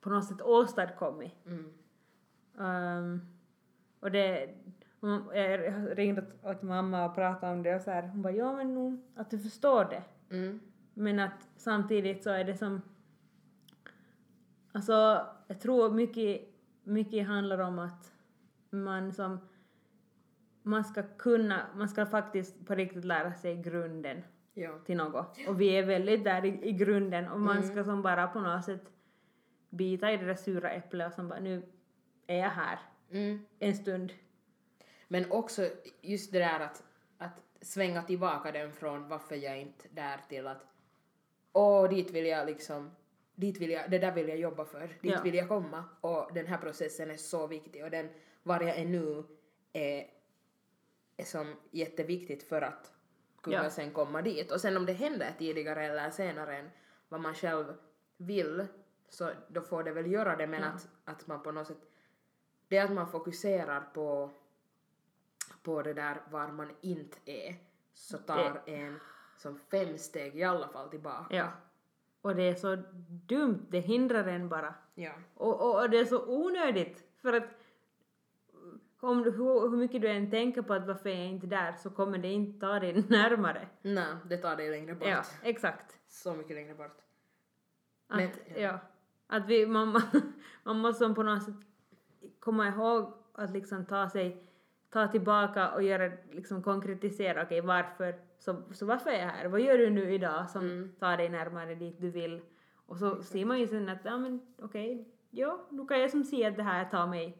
S1: på något sätt åstadkommit.
S2: Mm.
S1: Um, och det, jag ringde åt, mamma och pratade om det och så här, hon bara ja men nog att du förstår det.
S2: Mm.
S1: Men att samtidigt så är det som, alltså jag tror mycket, mycket handlar om att man som, man ska kunna, man ska faktiskt på riktigt lära sig grunden
S2: Ja.
S1: till något. Och vi är väldigt där i, i grunden och man ska som bara på något sätt bita i det där sura äpplet och som bara nu är jag här
S2: Mm.
S1: en stund.
S2: Men också just det där att, att svänga tillbaka den från varför jag inte där till att åh, dit vill jag liksom, dit vill jag, det där vill jag jobba för, dit
S1: Ja.
S2: vill jag komma och den här processen är så viktig och den, var jag är nu är, är som jätteviktigt för att kunna
S1: Ja.
S2: sen komma dit. Och sen om det händer tidigare eller senare än vad man själv vill så då får det väl göra det men
S1: Ja.
S2: att, att man på något sätt, det är att man fokuserar på på det där var man inte är så tar en som fem steg i alla fall tillbaka.
S1: Ja. Och det är så dumt, det hindrar en bara.
S2: Ja.
S1: Och, och, och det är så onödigt för att om hur, hur mycket du än tänker på att varför är jag inte där så kommer det inte ta dig närmare.
S2: Nej, det tar dig längre bort.
S1: Ja, exakt.
S2: Så mycket längre bort.
S1: Att,
S2: Men-
S1: ja. Att vi, man, man måste på något sätt komma ihåg att liksom ta sig, ta tillbaka och göra, liksom konkretisera, okej varför, så, så varför är jag här? Vad gör du nu idag som
S2: Mm.
S1: tar dig närmare dit du vill? Och så ser man ju sen att, ja men okej, ja, nu kan jag som se att det här tar mig.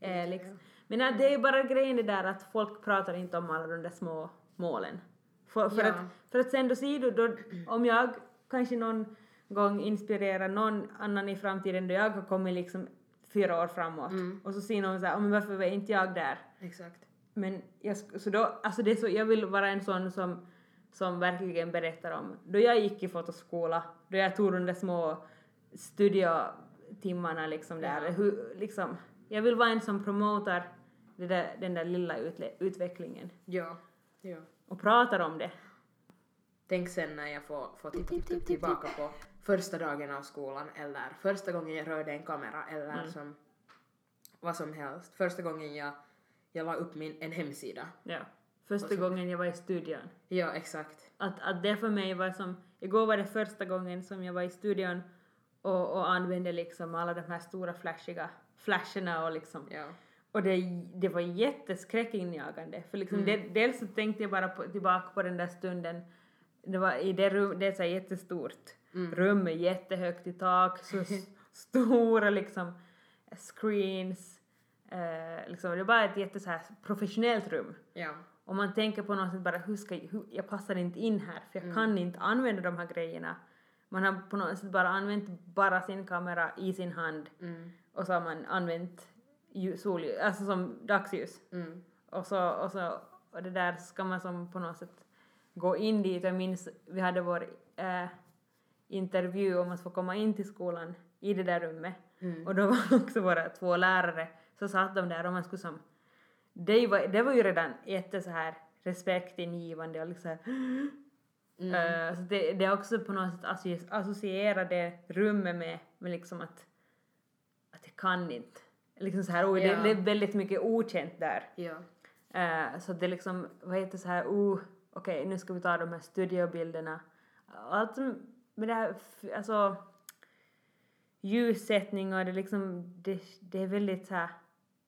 S1: Eh, liksom. Men att det är ju bara grejen det där att folk pratar inte om alla de där små målen. För, för,
S2: Ja.
S1: att, för att sen då ser du, då, om jag kanske någon gång inspirerar någon annan i framtiden då jag har kommit liksom fyra år framåt
S2: Mm.
S1: och så ser någon så här, "Oh, men varför var inte jag där?
S2: Exakt.
S1: Men jag, så då, alltså det är så, jag vill vara en sån som, som verkligen berättar om då jag gick i fotoskola, då jag tog de där små studiotimmarna liksom där,
S2: Ja.
S1: hur, liksom, jag vill vara en som promotar det där, den där lilla utle, utvecklingen
S2: Ja. ja.
S1: och pratar om det.
S2: Tänk sen när jag får, får titta tillbaka på första dagen av skolan eller första gången jag rörde en kamera eller
S1: Mm.
S2: som vad som helst. Första gången jag, jag la upp min, en hemsida.
S1: Ja. Första
S2: så-
S1: gången jag var i studion.
S2: Ja, exakt.
S1: Att, att det för mig var som, igår var det första gången som jag var i studion och, och använde liksom alla de här stora flashiga flasherna och liksom
S2: Ja.
S1: och det, det var jätteskräckinjagande för liksom det, dels så tänkte jag bara på, tillbaka på den där stunden det var i det rum, det är så här jättestort rum med jättehögt i tak, så stora liksom screens, eh, liksom, det var ett jätte så här professionellt rum.
S2: Ja.
S1: Och man tänker på något sätt bara hur ska jag, hur, jag passar inte in här för jag kan inte använda de här grejerna. Man har på något sätt bara använt bara sin kamera i sin hand
S2: Mm.
S1: och så har man använt ju- solljus, alltså som dagsljus.
S2: Mm.
S1: Och så, och så och det där ska man som på något sätt gå in dit. Jag minns vi hade vår äh, intervju om att få komma in till skolan i det där rummet.
S2: Mm.
S1: Och då var också våra två lärare, så satt de där och man skulle som... Det var, det var ju redan jätte så här respektingivande och liksom
S2: Mm.
S1: Eh, så det, det är också på något sätt associ- associera det rummet med, med liksom att, att jag kan inte. Liksom så här, oj,
S2: Ja.
S1: det, det är väldigt mycket okänt där.
S2: Ja.
S1: Eh, så det liksom, vad heter så här, oh, okej nu ska vi ta de här studiobilderna. Allt som- med det här, alltså ljussättning och det liksom, det, det är väldigt så här,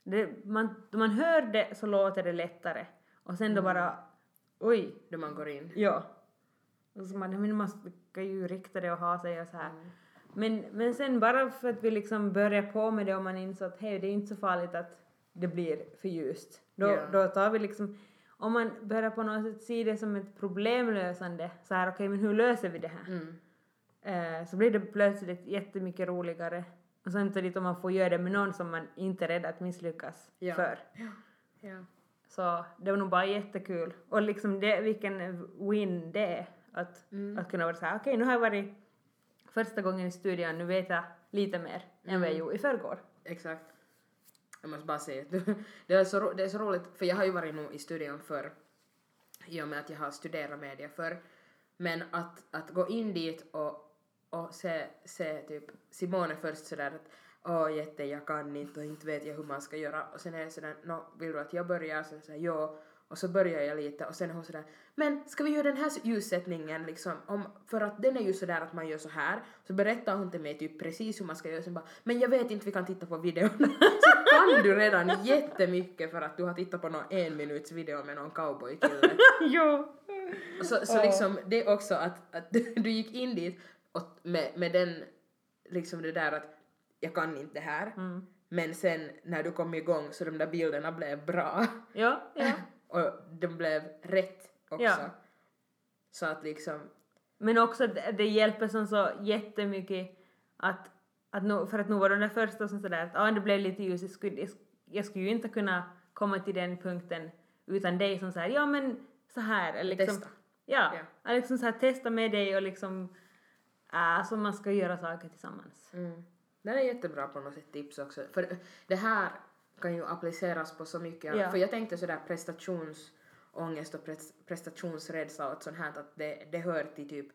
S1: det, man, då man hör det så låter det lättare och sen då bara, oj,
S2: Då man går in.
S1: ja. Och så man, men man ska ju rikta det och ha sig och så här. Men, men sen bara för att vi liksom börjar på med det och man insåg att hej, det är inte så farligt att det blir för ljust. Då,
S2: Ja.
S1: då tar vi liksom, om man börjar på något sätt se det som ett problemlösande, så här okej men hur löser vi det här?
S2: Mm.
S1: Eh, så blir det plötsligt jättemycket roligare. Och samtidigt om man får göra det med någon som man inte är rädd att misslyckas
S2: Ja.
S1: för.
S2: Ja.
S1: Så det var nog bara jättekul. Och liksom det, vilken win det är. Att, att kunna vara så här, okej nu har jag varit första gången i studion, nu vet jag lite mer än vad jag gjorde i förrgår.
S2: Exakt. Jag måste bara säga att det är, så, ro- det är så roligt, för jag har ju varit nog i studion för i och med att jag har studerat media för men att, att gå in dit och, och se, se typ Simone först sådär att åh jätte jag kan inte och inte vet jag hur man ska göra. Och sen är jag sådär nå vill du att jag börjar? Sen säger jag och så börjar jag lite och sen är hon sådär men ska vi göra den här ljussättningen liksom om, för att den är ju sådär att man gör så här så berättar hon till mig typ precis hur man ska göra sen bara men jag vet inte vi kan titta på videon så kan du redan jättemycket för att du har tittat på någon en minuts video med någon cowboykille
S1: jo!
S2: så, så liksom det är också att, att du, du gick in dit och med, med den liksom det där att jag kan inte det här
S1: Mm.
S2: men sen när du kom igång så de där bilderna blev bra
S1: Ja, ja.
S2: Och de blev rätt också.
S1: Ja.
S2: Så att liksom,
S1: Men också det, det hjälper som så jättemycket att, att nu, för att nu var de där första som sådär att ah, det blev lite ljus, jag skulle, jag skulle ju inte kunna komma till den punkten utan dig som säger ja men så här eller liksom,
S2: Testa.
S1: Ja,
S2: Ja.
S1: att liksom så här, testa med dig och liksom äh, så man ska göra saker tillsammans.
S2: mm. det är jättebra på något sätt tips också. För det här kan ju appliceras på så mycket.
S1: Ja.
S2: För jag tänkte sådär prestationsångest och pres- prestationsrädsla och sånt här att det, det hör till typ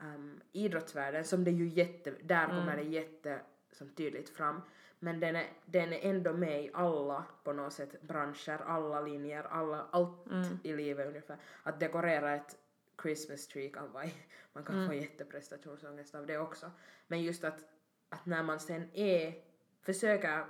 S2: um, idrottsvärlden som det ju jätte, där kommer det jätte som tydligt fram. Men den är, den är ändå med i alla på något sätt branscher, alla linjer, alla, allt i livet ungefär. Att dekorera ett Christmas tree kan vara, man kan få jätteprestationsångest av det också. Men just att, att när man sen är, försöker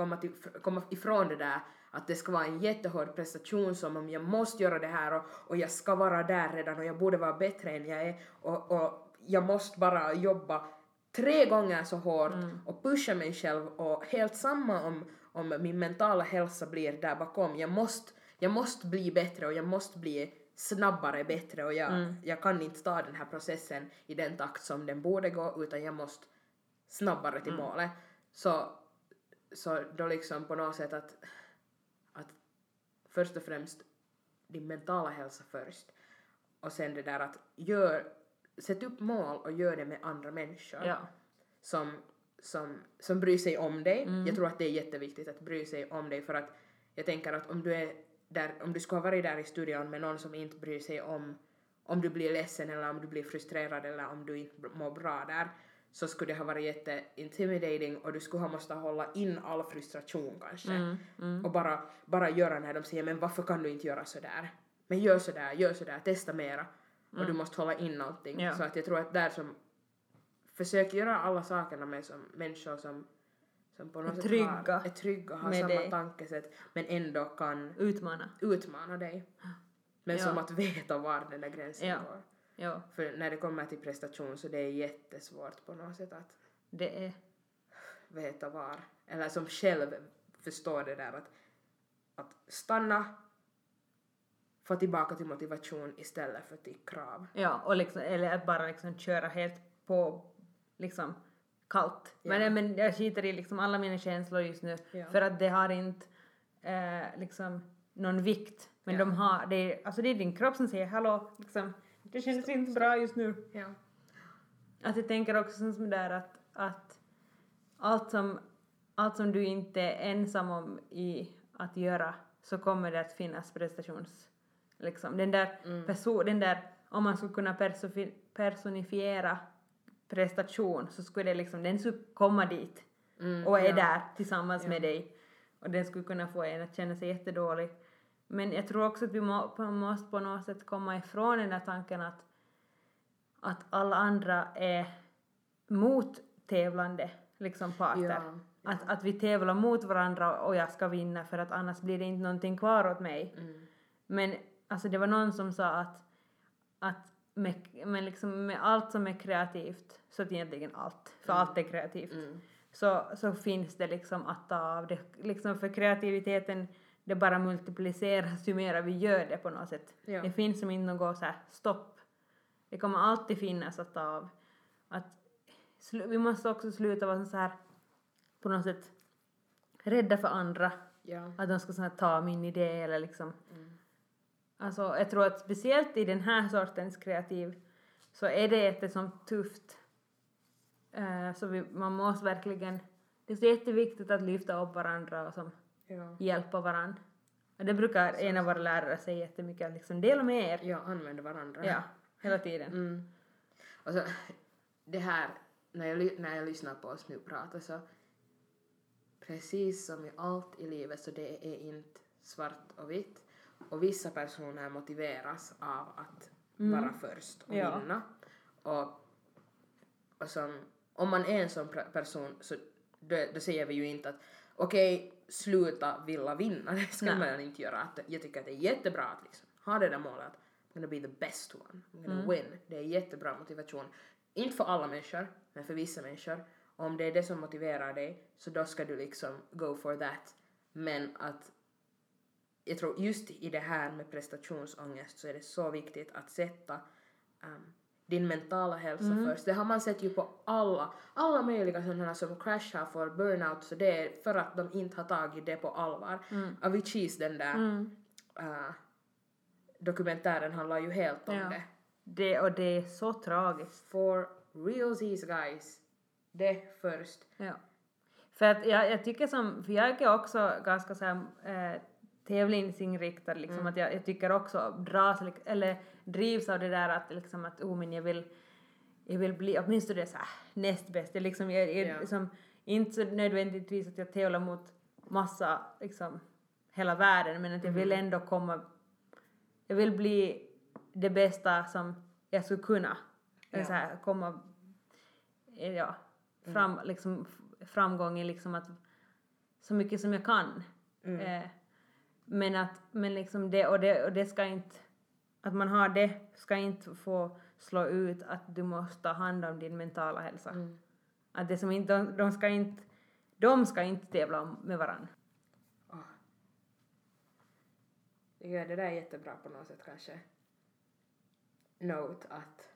S2: komma, till, komma ifrån det där att det ska vara en jättehård prestation som om jag måste göra det här och, och jag ska vara där redan och jag borde vara bättre än jag är och, och jag måste bara jobba tre gånger så hårt och pusha mig själv och helt samma om, om min mentala hälsa blir där bakom. Jag måste, jag måste bli bättre och jag måste bli snabbare bättre och jag, jag kan inte ta den här processen i den takt som den borde gå utan jag måste snabbare till målet. Så, så då liksom på något sätt att, att först och främst din mentala hälsa först och sen det där att gör, sätt upp mål och gör det med andra människor
S1: Ja.
S2: som, som, som bryr sig om dig. Jag tror att det är jätteviktigt att bry sig om dig för att jag tänker att om du är där, om du skulle ha varit där i studion med någon som inte bryr sig om om du blir ledsen eller om du blir frustrerad eller om du inte mår bra där så skulle det ha varit jätte intimidating och du skulle ha måste hålla in all frustration kanske och bara, bara göra när de säger men varför kan du inte göra sådär? Men gör sådär, gör sådär, testa mera och du måste hålla in allting
S1: Ja.
S2: så att jag tror att där som försök göra alla sakerna med som människor som, som på något
S1: Är
S2: sätt
S1: trygga
S2: har, är trygga, har
S1: med
S2: samma
S1: dig.
S2: tankesätt men ändå kan
S1: Utmana.
S2: utmana dig. Men
S1: Ja.
S2: som att veta var den där gränsen
S1: Ja.
S2: går.
S1: Ja,
S2: För när det kommer till prestation så det är jättesvårt på något sätt att
S1: det är
S2: veta var. Eller som själv förstår det där att, att stanna, få tillbaka till motivation istället för till krav.
S1: Ja, och liksom, eller att bara liksom köra helt på liksom kallt. Men,
S2: Ja.
S1: men jag skiter i liksom alla mina känslor just nu
S2: Ja.
S1: för att det har inte eh, liksom någon vikt. Men
S2: Ja.
S1: de har, det är, alltså det är din kropp som säger hallå, liksom, det känns inte bra just nu.
S2: Ja.
S1: Att jag tänker också som där att, att allt, som, allt som du inte är ensam om i att göra så kommer det att finnas prestations... Liksom, den där person, den där, om man skulle kunna personifiera prestation så skulle det liksom, den skulle komma dit
S2: Mm,
S1: och är
S2: ja.
S1: där tillsammans med dig och den skulle kunna få en att känna sig jättedålig. Men jag tror också att vi må, på, måste på något sätt komma ifrån den där tanken att, att alla andra är mot tävlande liksom parter.
S2: Ja,
S1: Att, att vi tävlar mot varandra och jag ska vinna för att annars blir det inte någonting kvar åt mig.
S2: Mm.
S1: Men alltså det var någon som sa att, att med, men liksom med allt som är kreativt, så att egentligen allt, för allt är kreativt,
S2: Mm.
S1: så, så finns det liksom att ta av det. Liksom för kreativiteten, det bara multipliceras ju mer vi gör det på något sätt.
S2: Ja.
S1: Det finns som inte något så här stopp. Det kommer alltid finnas att ta av. Att vi måste också sluta vara så här på något sätt rädda för andra.
S2: Ja.
S1: Att de ska så här ta min idé eller liksom.
S2: Mm.
S1: Alltså jag tror att speciellt i den här sortens kreativ så är det jättesom tufft. Eh, så vi, man måste verkligen, det är så jätteviktigt att lyfta upp varandra och som
S2: Ja.
S1: hjälpa varandra. Och det brukar en av våra lärare säga jättemycket, att liksom dela med er.
S2: ja, använder varandra.
S1: Ja, hela tiden.
S2: Mm. Och så, det här, när jag, när jag lyssnar på oss nu prata så precis som i allt i livet så det är inte svart och vitt. Och vissa personer motiveras av att vara först och
S1: Ja.
S2: vinna. Och, och som, om man är en sån person så då, då säger vi ju inte att okej, sluta vilja vinna, det ska
S1: Nej.
S2: man inte göra. Att, jag tycker att det är jättebra att liksom ha det där målet att I'm gonna be the best one, I'm gonna win. Det är jättebra motivation. Inte för alla människor, men för vissa människor. Om det är det som motiverar dig så då ska du liksom go for that. Men att jag tror just i det här med prestationsångest så är det så viktigt att sätta um, din mentala hälsa först. Det har man sett ju på alla, alla möjliga sådana som crashar för burnout så det är för att de inte har tagit det på allvar. Aviciis den där
S1: Mm.
S2: uh, dokumentären handlar ju helt om
S1: Ja.
S2: det.
S1: Det, och det är så tragiskt.
S2: For realsies guys, det först.
S1: Ja. För att jag, jag tycker som, för jag är också ganska så här, eh, tävlingsinriktad liksom, att jag, jag tycker också dras, eller drivs av det där att liksom att oh men jag vill, jag vill bli åtminstone så här näst bäst. Jag liksom, jag, jag,
S2: Ja.
S1: liksom, inte så nödvändigtvis att jag tävlar mot massa, liksom, hela världen men att jag vill ändå komma, jag vill bli det bästa som jag skulle kunna.
S2: Ja.
S1: Så här, komma, ja, fram, liksom, f- framgång i liksom att så mycket som jag kan. Eh, men att, men liksom det, och det, och det ska inte, att man har det ska inte få slå ut att du måste ta hand om din mentala hälsa. Att det som inte, de, de ska inte, de ska inte tävla om- med varandra.
S2: Ja, det där är jättebra på något sätt kanske. Note att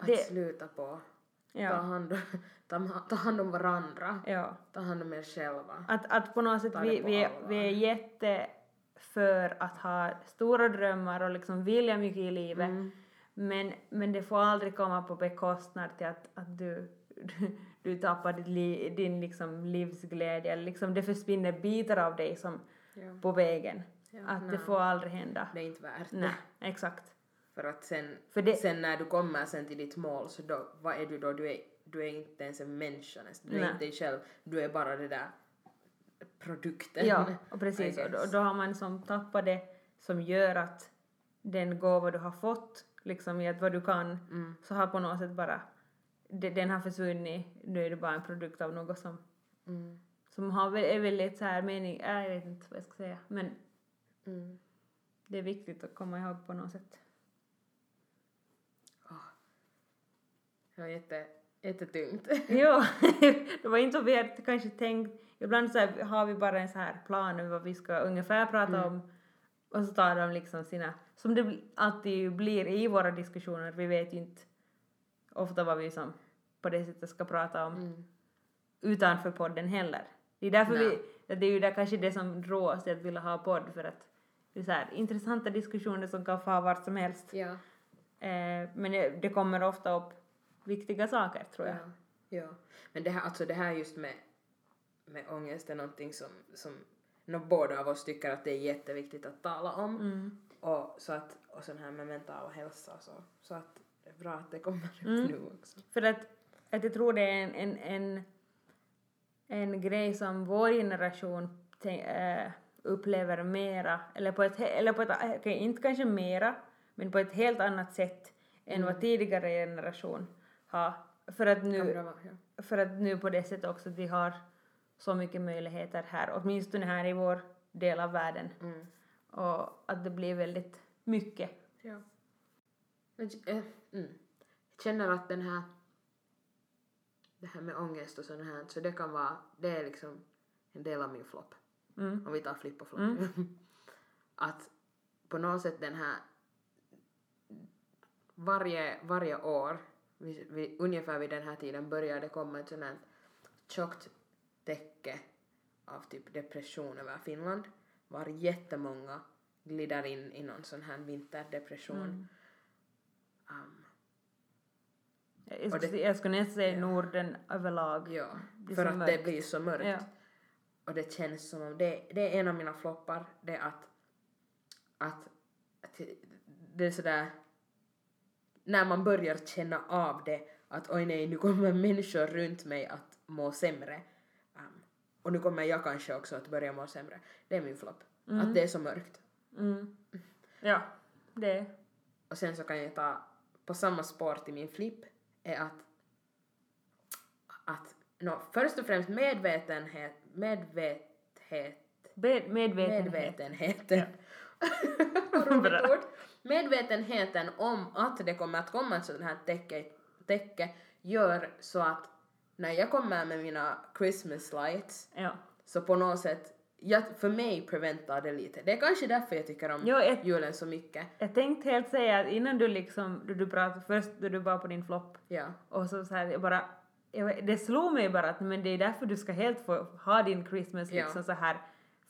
S2: att
S1: Det-
S2: sluta på ta,
S1: Ja.
S2: hand, ta, ta hand om varandra,
S1: ja.
S2: ta hand om er själva.
S1: Att, att på något sätt
S2: Ta
S1: vi, vi, är, vi är jätte för att ha stora drömmar och liksom vilja mycket i livet.
S2: Mm.
S1: Men, men det får aldrig komma på bekostnad till att, att du, du, du tappar li, din liksom livsglädje. Eller liksom det försvinner bitar av dig som
S2: Ja.
S1: på vägen.
S2: Ja,
S1: att det
S2: nej.
S1: får aldrig hända.
S2: Det är inte värt det.
S1: Nej, exakt.
S2: För att sen,
S1: För det-
S2: sen när du kommer sen till ditt mål så då, vad är du då? Du är, du är inte ens en människa nästan. Du är
S1: Nej.
S2: inte dig själv. Du är bara det där produkten.
S1: Ja, och precis. Och då, då har man som tappat det som gör att den gåva du har fått, liksom i att vad du kan,
S2: Mm.
S1: så har på något sätt bara, det, den har försvunnit, nu är det bara en produkt av något som,
S2: Mm.
S1: som har, är väldigt så här mening, äh, jag vet inte vad jag ska säga, men
S2: Mm.
S1: det är viktigt att komma ihåg på något sätt.
S2: Det var jätte, jättetyngt.
S1: jo, det var inte så vi hade kanske tänkt, ibland så här, har vi bara en så här plan över vad vi ska ungefär prata om och så tar de liksom sina, som det alltid blir i våra diskussioner, vi vet ju inte ofta vad vi som på det sättet ska prata om
S2: Mm.
S1: utanför podden heller. Det är därför
S2: Nej.
S1: vi, det är ju där kanske det som drog oss till att vilja ha podd för att det är så här intressanta diskussioner som kan få ha vart som helst.
S2: Ja.
S1: Eh, men det, det kommer ofta upp viktiga saker tror jag.
S2: Ja. ja. Men det här, alltså det här just med, med ångest är någonting som, som nog båda av oss tycker att det är jätteviktigt att tala om.
S1: Mm.
S2: Och, så att, och sån här med mental hälsa så, så att det är bra att det kommer upp
S1: Mm.
S2: nu också.
S1: För att, att jag tror det är en, en, en, en grej som vår generation äh, upplever mera, eller på ett, eller på ett äh, okej, inte kanske mera, men på ett helt annat sätt än vad tidigare generation ha. För att nu,
S2: bra ja.
S1: för att nu på det sättet också vi har så mycket möjligheter här, åtminstone här i vår del av världen.
S2: Mm.
S1: Och att det blir väldigt mycket.
S2: Ja. Men, äh, mm. Jag känner att den här det här med ångest och sånt här, så det kan vara, det är liksom en del av min flopp.
S1: Mm.
S2: Om vi tar flipp och flopp.
S1: Mm.
S2: att på något sätt den här varje, varje år, vid, vid, ungefär vid den här tiden börjar det komma ett sånt här tjockt täcke av typ depression över Finland. Var jättemånga glider in i någon sån här vinterdepression.
S1: Mm.
S2: Um,
S1: Jag, skulle,
S2: det-
S1: jag skulle nästan säga Norden överlag.
S2: ja,
S1: Det
S2: för att det
S1: mörkt.
S2: blir så mörkt.
S1: Ja.
S2: Och det känns som om det, det är en av mina floppar, det är att, att, att det är sådär när man börjar känna av det att oj nej nu kommer människor runt mig att må sämre um, och nu kommer jag kanske också att börja må sämre. Det är min flopp. Att det är så mörkt.
S1: Mm. Ja, det.
S2: Och sen så kan jag ta på samma spår till min flipp är att att no, först och främst medvetenhet medvetenhet
S1: Be- medvetenhet.
S2: medvetenheten. Vad roligt ord. Medvetenheten om att det kommer att komma ett sånt här täcke, täcke gör så att när jag kommer med mina Christmas lights
S1: Ja.
S2: så på något sätt, jag, för mig preventar det lite. Det är kanske därför jag tycker om
S1: Jo, ett-
S2: julen så mycket.
S1: Jag tänkte helt säga att innan du liksom, då du pratade först, då du var på din flopp
S2: Ja.
S1: och så, så här, jag bara, jag, det slog mig bara att men det är därför du ska helt få ha din Christmas
S2: Ja.
S1: liksom så här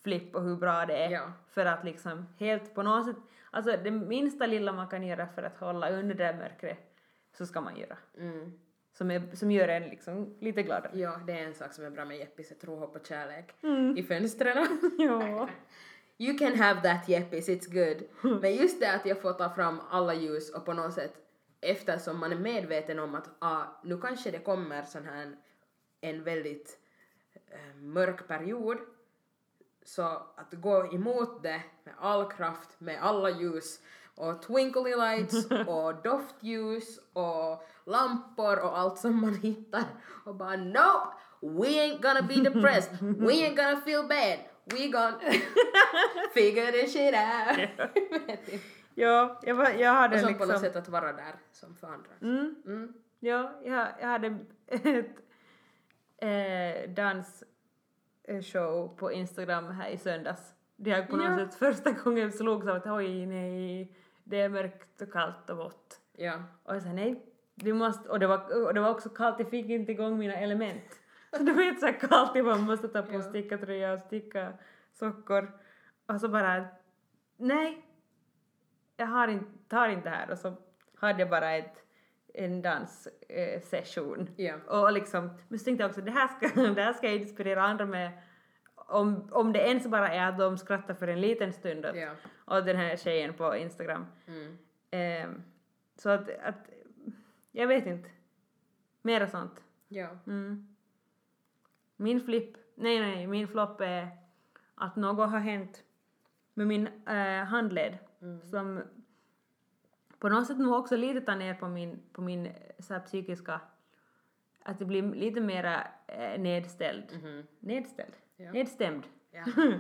S1: flipp och hur bra det är.
S2: Ja.
S1: För att liksom helt på något sätt, alltså det minsta lilla man kan göra för att hålla under det där mörkret så ska man göra.
S2: Mm.
S1: Som, är, som gör en liksom lite gladare.
S2: Ja, det är en sak som är bra med Jeppis, jag tror hopp och kärlek
S1: Mm.
S2: i fönstren.
S1: ja.
S2: You can have that Jeppis, it's good. Men just det att jag får ta fram alla ljus och på något sätt eftersom man är medveten om att ah, nu kanske det kommer sån här en väldigt eh, mörk period så att gå emot det med all kraft, med alla ljus och twinkly lights och doftljus och lampor och allt som man hittar och bara nope, we ain't gonna be depressed, we ain't gonna feel bad, we gonna figure this shit out.
S1: Ja, jag, var, jag hade
S2: och som
S1: liksom...
S2: på något sätt att vara där som för andra.
S1: Mm.
S2: Mm.
S1: Ja, jag, jag hade ett eh, dansshow på Instagram här i söndags. Det jag på något
S2: Ja.
S1: sätt första gången slogs av att oj nej, det är mörkt och kallt och vått.
S2: Ja.
S1: Och jag sa nej, du måste, och det var, och det var också kallt, jag fick inte igång mina element. Så du vet så här kallt, jag bara måste ta på
S2: Ja.
S1: stickartröja och sticka sockor. Och så bara, nej, jag har inte, tar inte här. Och så hade jag bara ett, en danssession. Eh.
S2: Ja.
S1: och liksom, men så tänkte jag också, det här ska, det här ska jag inspirera andra med. Om, om det ens bara är att de skrattar för en liten stund åt, åt den här tjejen på Instagram.
S2: Mm.
S1: Ehm, så att, att, jag vet inte. Mera sånt.
S2: Ja.
S1: Mm. Min flipp, nej nej, min flopp är att något har hänt med min eh, handled
S2: Mm.
S1: som på något sätt nog också lite tar ner på min, på min eh, så här, psykiska, att det blir lite mera eh, nedställd.
S2: Mhm.
S1: Nedställd?
S2: Ja.
S1: Nedstämd.
S2: Ja.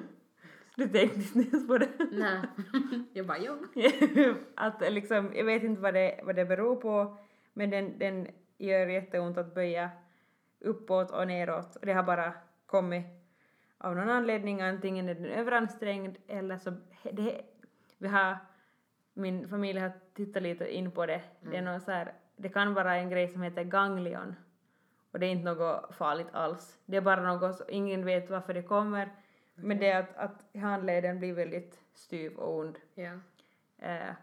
S1: Du tänkte inte ens på det.
S2: Nej. jag bara jo.
S1: att liksom, jag vet inte vad det, vad det beror på, men den, den gör jätteont att böja uppåt och neråt. Det har bara kommit av någon anledning, antingen är den överansträngd eller så, det, vi har, min familj har tittat lite in på det. Det är någon så här, det kan vara en grej som heter ganglion. Och det är inte något farligt alls. Det är bara något, som- ingen vet varför det kommer. Men det är att, att handleden blir väldigt styv och ond.
S2: Ja.
S1: Eh,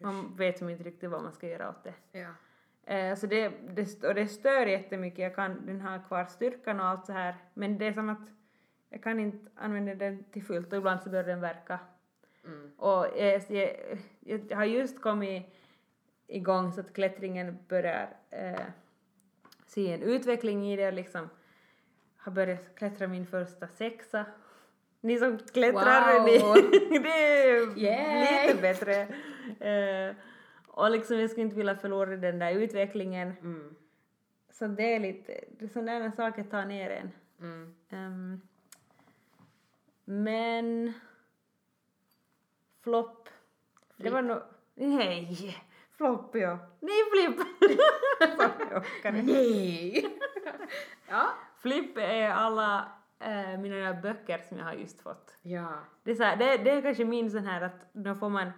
S1: man vet som inte riktigt vad man ska göra åt det.
S2: Ja.
S1: Eh, så det, det, och det stör jättemycket. Jag kan, den har kvar styrkan och allt så här. Men det är som att jag kan inte använda den till fullt och ibland så börjar den verka.
S2: Mm.
S1: Och jag, jag, jag har just kommit igång så att klättringen börjar eh, se en utveckling i det. Jag liksom har börjat klättra min första sexa. Ni som klättrar,
S2: Wow.
S1: ni, det är
S2: Yay.
S1: lite bättre. Eh, Och liksom jag skulle inte vilja förlora den där utvecklingen.
S2: Mm.
S1: Så det är lite, det är sådana saker tar ner en.
S2: Mm.
S1: Ehm, men flopp. Det var nog... Nej! Flopp ja. Nej flipp!
S2: Nej! ja.
S1: Flipp är alla äh, mina böcker som jag har just fått.
S2: Ja.
S1: Det är, så här, det, det är kanske min sån här att då får man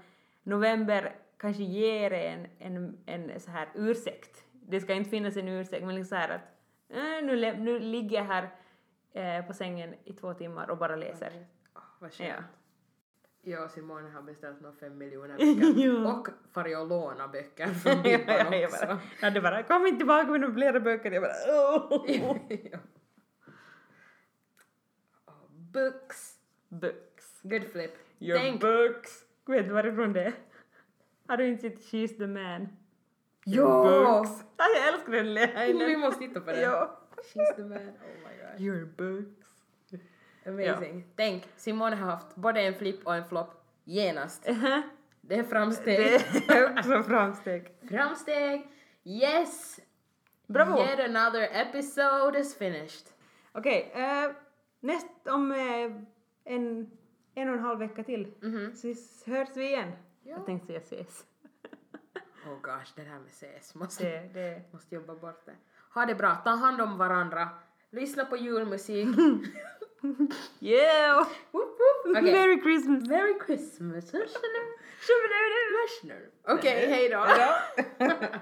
S1: november kanske ger en, en, en så här ursäkt. Det ska inte finnas en ursäkt men liksom så här att äh, nu, nu ligger jag här eh, på sängen i två timmar och bara läser.
S2: Åh, vad skönt.
S1: Ja.
S2: Jag och Simone har beställt några fem miljoner böcker och farit och lånat böcker från Bibban
S1: ja,
S2: också.
S1: ja, det bara kom inte tillbaka med några flera böcker. Jag bara
S2: ja. Oh, books.
S1: Books.
S2: Good flip.
S1: Your
S2: Tänk.
S1: books. Vet du varifrån det är? Har du inte sett She's the man?
S2: Ja!
S1: Books. Ja, jag älskar den
S2: Vi
S1: linen.
S2: måste titta på den. She's the man. Oh my god.
S1: Your books.
S2: Amazing. Tänk, Simone har haft både en flipp och en flopp genast.
S1: Uh-huh.
S2: Det är framsteg.
S1: Det är också framsteg.
S2: Framsteg! Yes!
S1: Bravo!
S2: Yet another episode is finished.
S1: Okej, eh, näst om eh, en, en och en halv vecka till
S2: Mhm.
S1: så hörs vi igen.
S2: Ja.
S1: Jag tänkte säga ses.
S2: Oh gosh, det här med CS. Måste,
S1: Det, det.
S2: måste jobba bort det. Ha det bra, ta hand om varandra. Lyssna på julmusik.
S1: Yeah!
S2: Woop, woop. Okej.
S1: Merry Christmas!
S2: Merry Christmas. Okej,
S1: Tjubbelubbelu.
S2: hej då.
S1: Hej då.